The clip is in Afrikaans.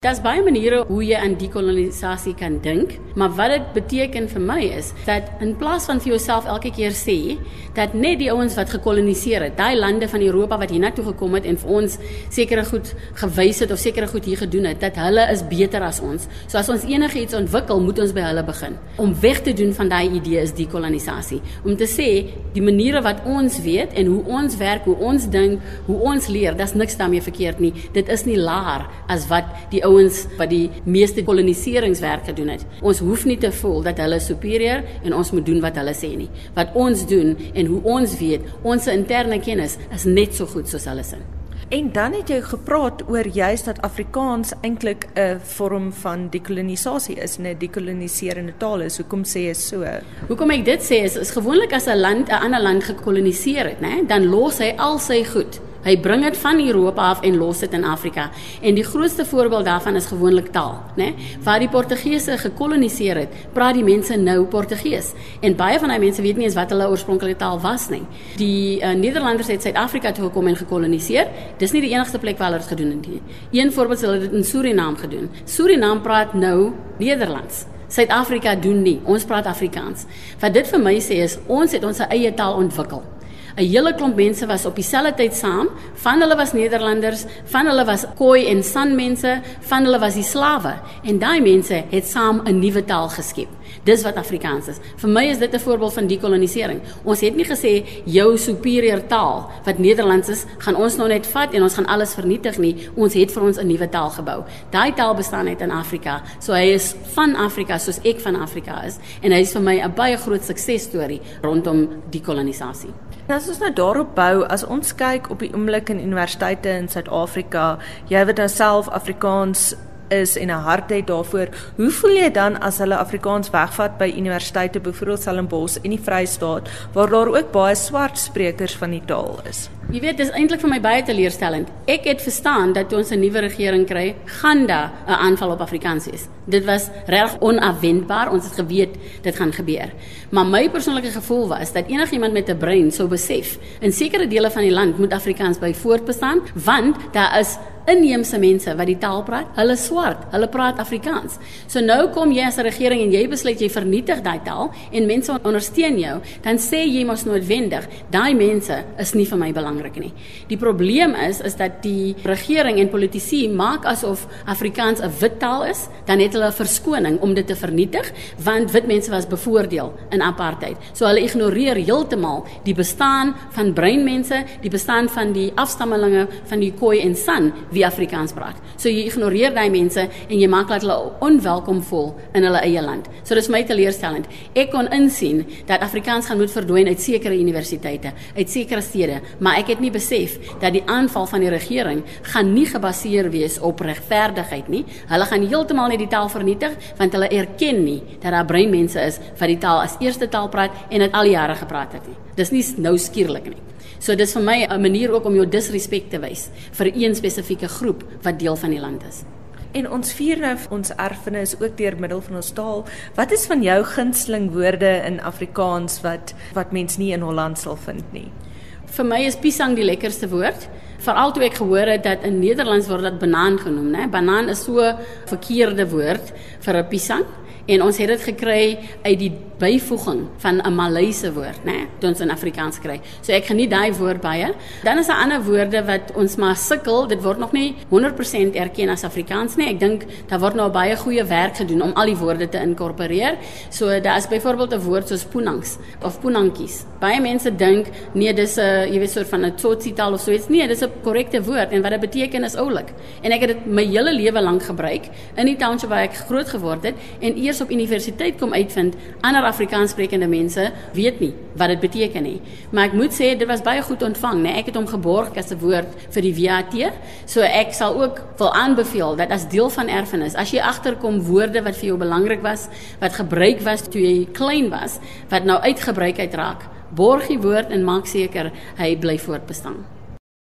Daar's baie maniere hoe jy aan dekolonisasie kan dink, maar wat dit beteken vir my is dat in plaas van vir jouself elke keer sê dat net die ouens wat gekoloniseer het, daai lande van Europa wat hiernatoe gekom het en vir ons sekere goed gewys het of sekere goed hier gedoen het, dat hulle is beter as ons. So as ons enigiets ontwikkel, moet ons by hulle begin. Om weg te doen van daai idee is dekolonisasie. Om te sê die maniere wat ons weet en hoe ons werk, hoe ons dink, hoe ons leer, daar's niks daarmee verkeerd nie. Dit is nie laer as wat die ouens wat die meeste koloniseringswerk gedoen het. Ons hoef nie te voel dat hulle superieur en ons moet doen wat hulle sê nie. Wat ons doen en hoe ons weet, ons interne kennis is net so goed soos hulle se. En dan het jy gepraat oor juist dat Afrikaans eintlik 'n vorm van dekolonisasie is, 'n dekoloniserende taal is. Hoekom sê jy so? Hoekom ek dit sê is is gewoonlik as 'n land 'n ander land gekoloniseer het, né, dan los hy al sy goed Hy bring dit van Europa af en los dit in Afrika. En die grootste voorbeeld daarvan is gewoonlik taal, né? Nee? Waar die Portugese gekoloniseer het, praat die mense nou Portugees. En baie van daai mense weet nie eens wat hulle oorspronklike taal was nie. Die uh, Nederlanders het Suid-Afrika toe gekom en gekoloniseer. Dis nie die enigste plek waar hulle dit gedoen het nie. Een voorbeeld is hulle dit in Suriname gedoen. Suriname praat nou Nederlands. Suid-Afrika doen nie. Ons praat Afrikaans. Wat dit vir my sê is ons het ons eie taal ontwikkel. 'n hele klomp mense was op dieselfde tyd saam. Van hulle was Nederlanders, van hulle was Khoi en San mense, van hulle was die slawe en daai mense het saam 'n nuwe taal geskep. Dis wat Afrikaans is. Vir my is dit 'n voorbeeld van dekolonisering. Ons het nie gesê jou superieur taal wat Nederlands is, gaan ons nou net vat en ons gaan alles vernietig nie. Ons het vir ons 'n nuwe taal gebou. Daai taal bestaan net in Afrika. So hy is van Afrika soos ek van Afrika is en hy is vir my 'n baie groot suksesstorie rondom dekolonisasie. As ons nou daarop bou, as ons kyk op die oomblik in universiteite in Suid-Afrika, jy wat dan self Afrikaans is en 'n hart het daarvoor. Hoe voel jy dan as hulle Afrikaans wegvat by universiteite, byvoorbeeld Stellenbosch en die Vrystaat, waar daar ook baie swart sprekers van die taal is? Jy weet, dis eintlik vir my baie teleurstellend. Ek het verstaan dat ons 'n nuwe regering kry, gaan daar 'n aanval op Afrikaans is. Dit was reg onafwendbaar. Ons het geweet dit gaan gebeur. Maar my persoonlike gevoel was dat enigiemand met 'n brein sou besef, in sekere dele van die land moet Afrikaans by voortbestaan, want daar is inheemse mense wat die taal praat, hulle swart, hulle praat Afrikaans. So nou kom jy as 'n regering en jy besluit jy vernietig daai taal en mense ondersteun jou, dan sê jy mos noodwendig, daai mense is nie vir my belangrik nie. Die probleem is is dat die regering en politici maak asof Afrikaans 'n wit taal is, dan het hulle 'n verskoning om dit te vernietig, want wit mense was bevoordeel in apartheid. So hulle ignoreer heeltemal die bestaan van breinmense, die bestaan van die afstammelinge van die Khoi en San wie Afrikaans praat. So jy ignoreer daai mense en jy maak dat hulle onwelkom voel in hulle eie land. So dis my teleurstellend. Ek kon insien dat Afrikaans gaan moet verdwyn uit sekere universiteite, uit sekere stede, maar ek het nie besef dat die aanval van die regering gaan nie gebaseer wees op regverdigheid nie. Hulle gaan heeltemal net die taal vernietig want hulle erken nie dat daar breinmense is wat die taal as eerste taal praat en dit al jare gepraat het nie. Dis nie nou skielik nie. So dis vir my 'n manier ook om jou disrespek te wys vir een spesifieke groep wat deel van die land is. En ons vier nou ons erfenis ook deur middel van ons taal. Wat is van jou gunsteling woorde in Afrikaans wat wat mens nie in Holland sal vind nie? Vir my is pisang die lekkerste woord. Veral toe ek gehoor het dat in Nederlands word dit banaan genoem, né? Banaan is so 'n verkeerde woord vir 'n pisang en ons het dit gekry uit die byvoeging van 'n Malayse woord, né, toe ons in Afrikaans kry. So ek geniet daai woord baie. Dan is daar ander woorde wat ons maar sukkel, dit word nog nie 100% erken as Afrikaans nie. Ek dink daar word nou baie goeie werk gedoen om al die woorde te inkorporeer. So daar is byvoorbeeld 'n woord soos poenangs of poenankies. Baie mense dink nee, dis 'n jy weet soort van 'n Tsotsi taal of so iets. Nee, dis 'n korrekte woord en wat dit beteken is oulik. En ek het dit my hele lewe lank gebruik in die township waar ek groot geword het en eers op universiteit kom uitvind ander Afrikaanssprekende mense weet nie wat dit beteken nie. Maar ek moet sê dit was baie goed ontvang, né? Ek het hom geborg as 'n woord vir die VAT. So ek sal ook wil aanbeveel dat as deel van erfenis, as jy agterkom woorde wat vir jou belangrik was, wat gebruik was toe jy klein was, wat nou uitgebruik uitraak, borg die woord en maak seker hy bly voortbestaan.